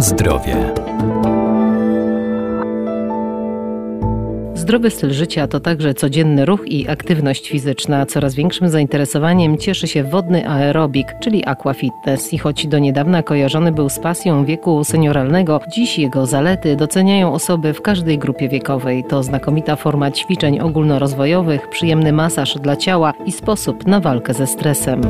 Zdrowie. Zdrowy styl życia to także codzienny ruch i aktywność fizyczna. Coraz większym zainteresowaniem cieszy się wodny aerobik, czyli aquafitness. I choć do niedawna kojarzony był z pasją wieku senioralnego, dziś jego zalety doceniają osoby w każdej grupie wiekowej. To znakomita forma ćwiczeń ogólnorozwojowych, przyjemny masaż dla ciała i sposób na walkę ze stresem.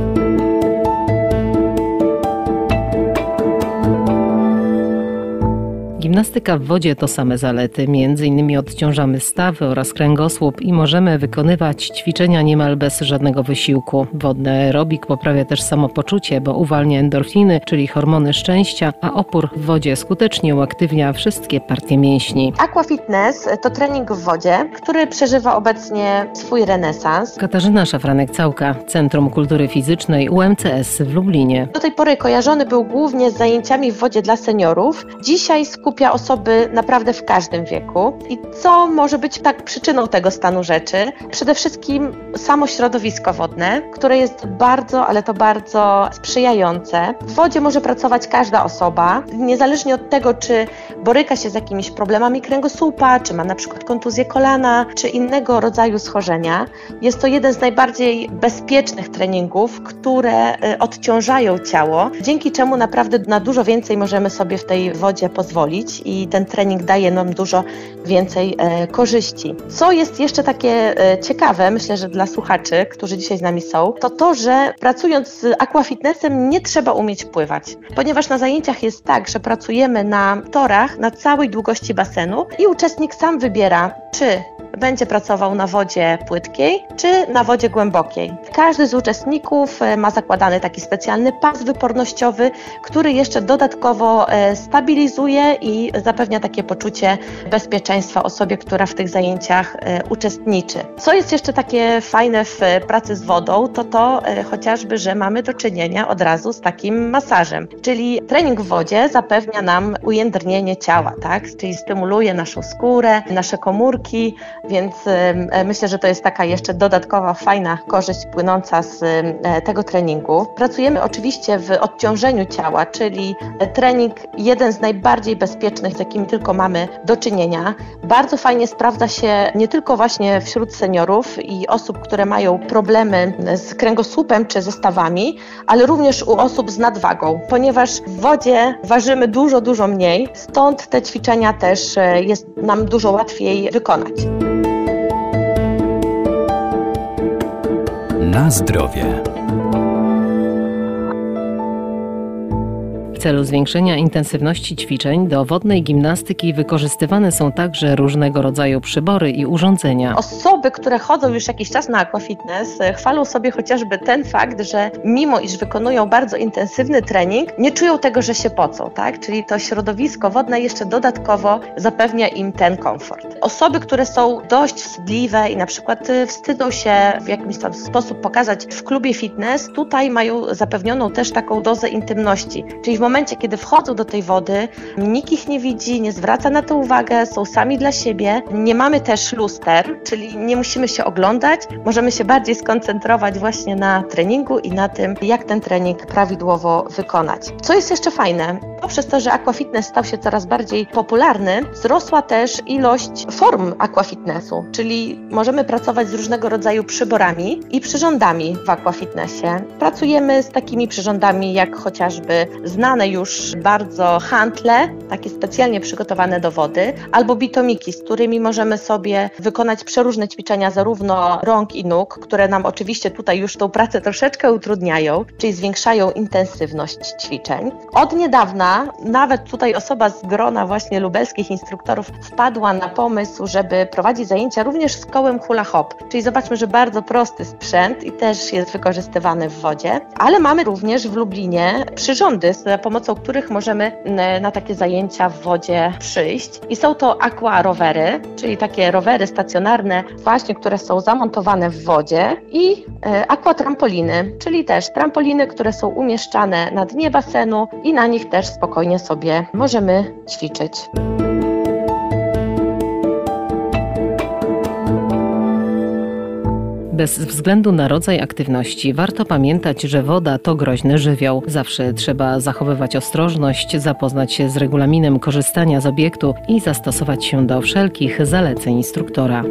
Gimnastyka w wodzie to same zalety. Między innymi odciążamy stawy oraz kręgosłup i możemy wykonywać ćwiczenia niemal bez żadnego wysiłku. Wodny aerobik poprawia też samopoczucie, bo uwalnia endorfiny, czyli hormony szczęścia, a opór w wodzie skutecznie uaktywnia wszystkie partie mięśni. Aquafitness to trening w wodzie, który przeżywa obecnie swój renesans. Katarzyna Szafranek-Całka, Centrum Kultury Fizycznej UMCS w Lublinie. Do tej pory kojarzony był głównie z zajęciami w wodzie dla seniorów. Dzisiaj skupia osoby naprawdę w każdym wieku. I co może być tak przyczyną tego stanu rzeczy? Przede wszystkim samo środowisko wodne, które jest bardzo, ale to bardzo sprzyjające. W wodzie może pracować każda osoba, niezależnie od tego, czy boryka się z jakimiś problemami kręgosłupa, czy ma na przykład kontuzję kolana, czy innego rodzaju schorzenia. Jest to jeden z najbardziej bezpiecznych treningów, które y, odciążają ciało, dzięki czemu naprawdę na dużo więcej możemy sobie w tej wodzie pozwolić i ten trening daje nam dużo więcej e, korzyści. Co jest jeszcze takie e, ciekawe, myślę, że dla słuchaczy, którzy dzisiaj z nami są, to to, że pracując z aquafitnessem nie trzeba umieć pływać, ponieważ na zajęciach jest tak, że pracujemy na torach na całej długości basenu i uczestnik sam wybiera, czy będzie pracował na wodzie płytkiej czy na wodzie głębokiej. Każdy z uczestników e, ma zakładany taki specjalny pas wypornościowy, który jeszcze dodatkowo e, stabilizuje i zapewnia takie poczucie bezpieczeństwa osobie, która w tych zajęciach e, uczestniczy. Co jest jeszcze takie fajne w pracy z wodą, to to chociażby, że mamy do czynienia od razu z takim masażem, czyli trening w wodzie zapewnia nam ujędrnienie ciała, tak? czyli stymuluje naszą skórę, nasze komórki, więc e, myślę, że to jest taka jeszcze dodatkowa, fajna korzyść płynąca z e, tego treningu. Pracujemy oczywiście w odciążeniu ciała, czyli trening jeden z najbardziej bezpiecznych, z jakimi tylko mamy do czynienia. Bardzo fajnie sprawdza się nie tylko właśnie wśród seniorów i osób, które mają problemy z kręgosłupem czy ze stawami, ale również u osób z nadwagą, ponieważ w wodzie ważymy dużo, dużo mniej, stąd te ćwiczenia też e, jest nam dużo łatwiej wykonać. Na zdrowie. W celu zwiększenia intensywności ćwiczeń do wodnej gimnastyki wykorzystywane są także różnego rodzaju przybory i urządzenia. Osoby, które chodzą już jakiś czas na aquafitness, e, chwalą sobie chociażby ten fakt, że mimo iż wykonują bardzo intensywny trening, nie czują tego, że się pocą, tak? Czyli to środowisko wodne jeszcze dodatkowo zapewnia im ten komfort. Osoby, które są dość wstydliwe i na przykład e, wstydzą się w jakimś tam sposób pokazać w klubie fitness, tutaj mają zapewnioną też taką dozę intymności. Czyli w momencie, kiedy wchodzą do tej wody, nikt ich nie widzi, nie zwraca na to uwagę, są sami dla siebie. Nie mamy też luster, czyli nie musimy się oglądać, możemy się bardziej skoncentrować właśnie na treningu i na tym, jak ten trening prawidłowo wykonać. Co jest jeszcze fajne, poprzez to, że aquafitness stał się coraz bardziej popularny, wzrosła też ilość form aquafitnessu, czyli możemy pracować z różnego rodzaju przyborami i przyrządami w aquafitnessie. Pracujemy z takimi przyrządami jak chociażby znane już bardzo handle, takie specjalnie przygotowane do wody, albo bitomiki, z którymi możemy sobie wykonać przeróżne ćwiczenia zarówno rąk i nóg, które nam oczywiście tutaj już tą pracę troszeczkę utrudniają, czyli zwiększają intensywność ćwiczeń. Od niedawna nawet tutaj osoba z grona właśnie lubelskich instruktorów wpadła na pomysł, żeby prowadzić zajęcia również z kołem hula hop, czyli zobaczmy, że bardzo prosty sprzęt i też jest wykorzystywany w wodzie, ale mamy również w Lublinie przyrządy, za pomocą których możemy na takie zajęcia w wodzie przyjść. I są to aqua rowery, czyli takie rowery stacjonarne, właśnie, które są zamontowane w wodzie. I e, aqua trampoliny, czyli też trampoliny, które są umieszczane na dnie basenu i na nich też spokojnie sobie możemy ćwiczyć. Bez względu na rodzaj aktywności warto pamiętać, że woda to groźny żywioł. Zawsze trzeba zachowywać ostrożność, zapoznać się z regulaminem korzystania z obiektu i zastosować się do wszelkich zaleceń instruktora.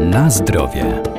Na zdrowie.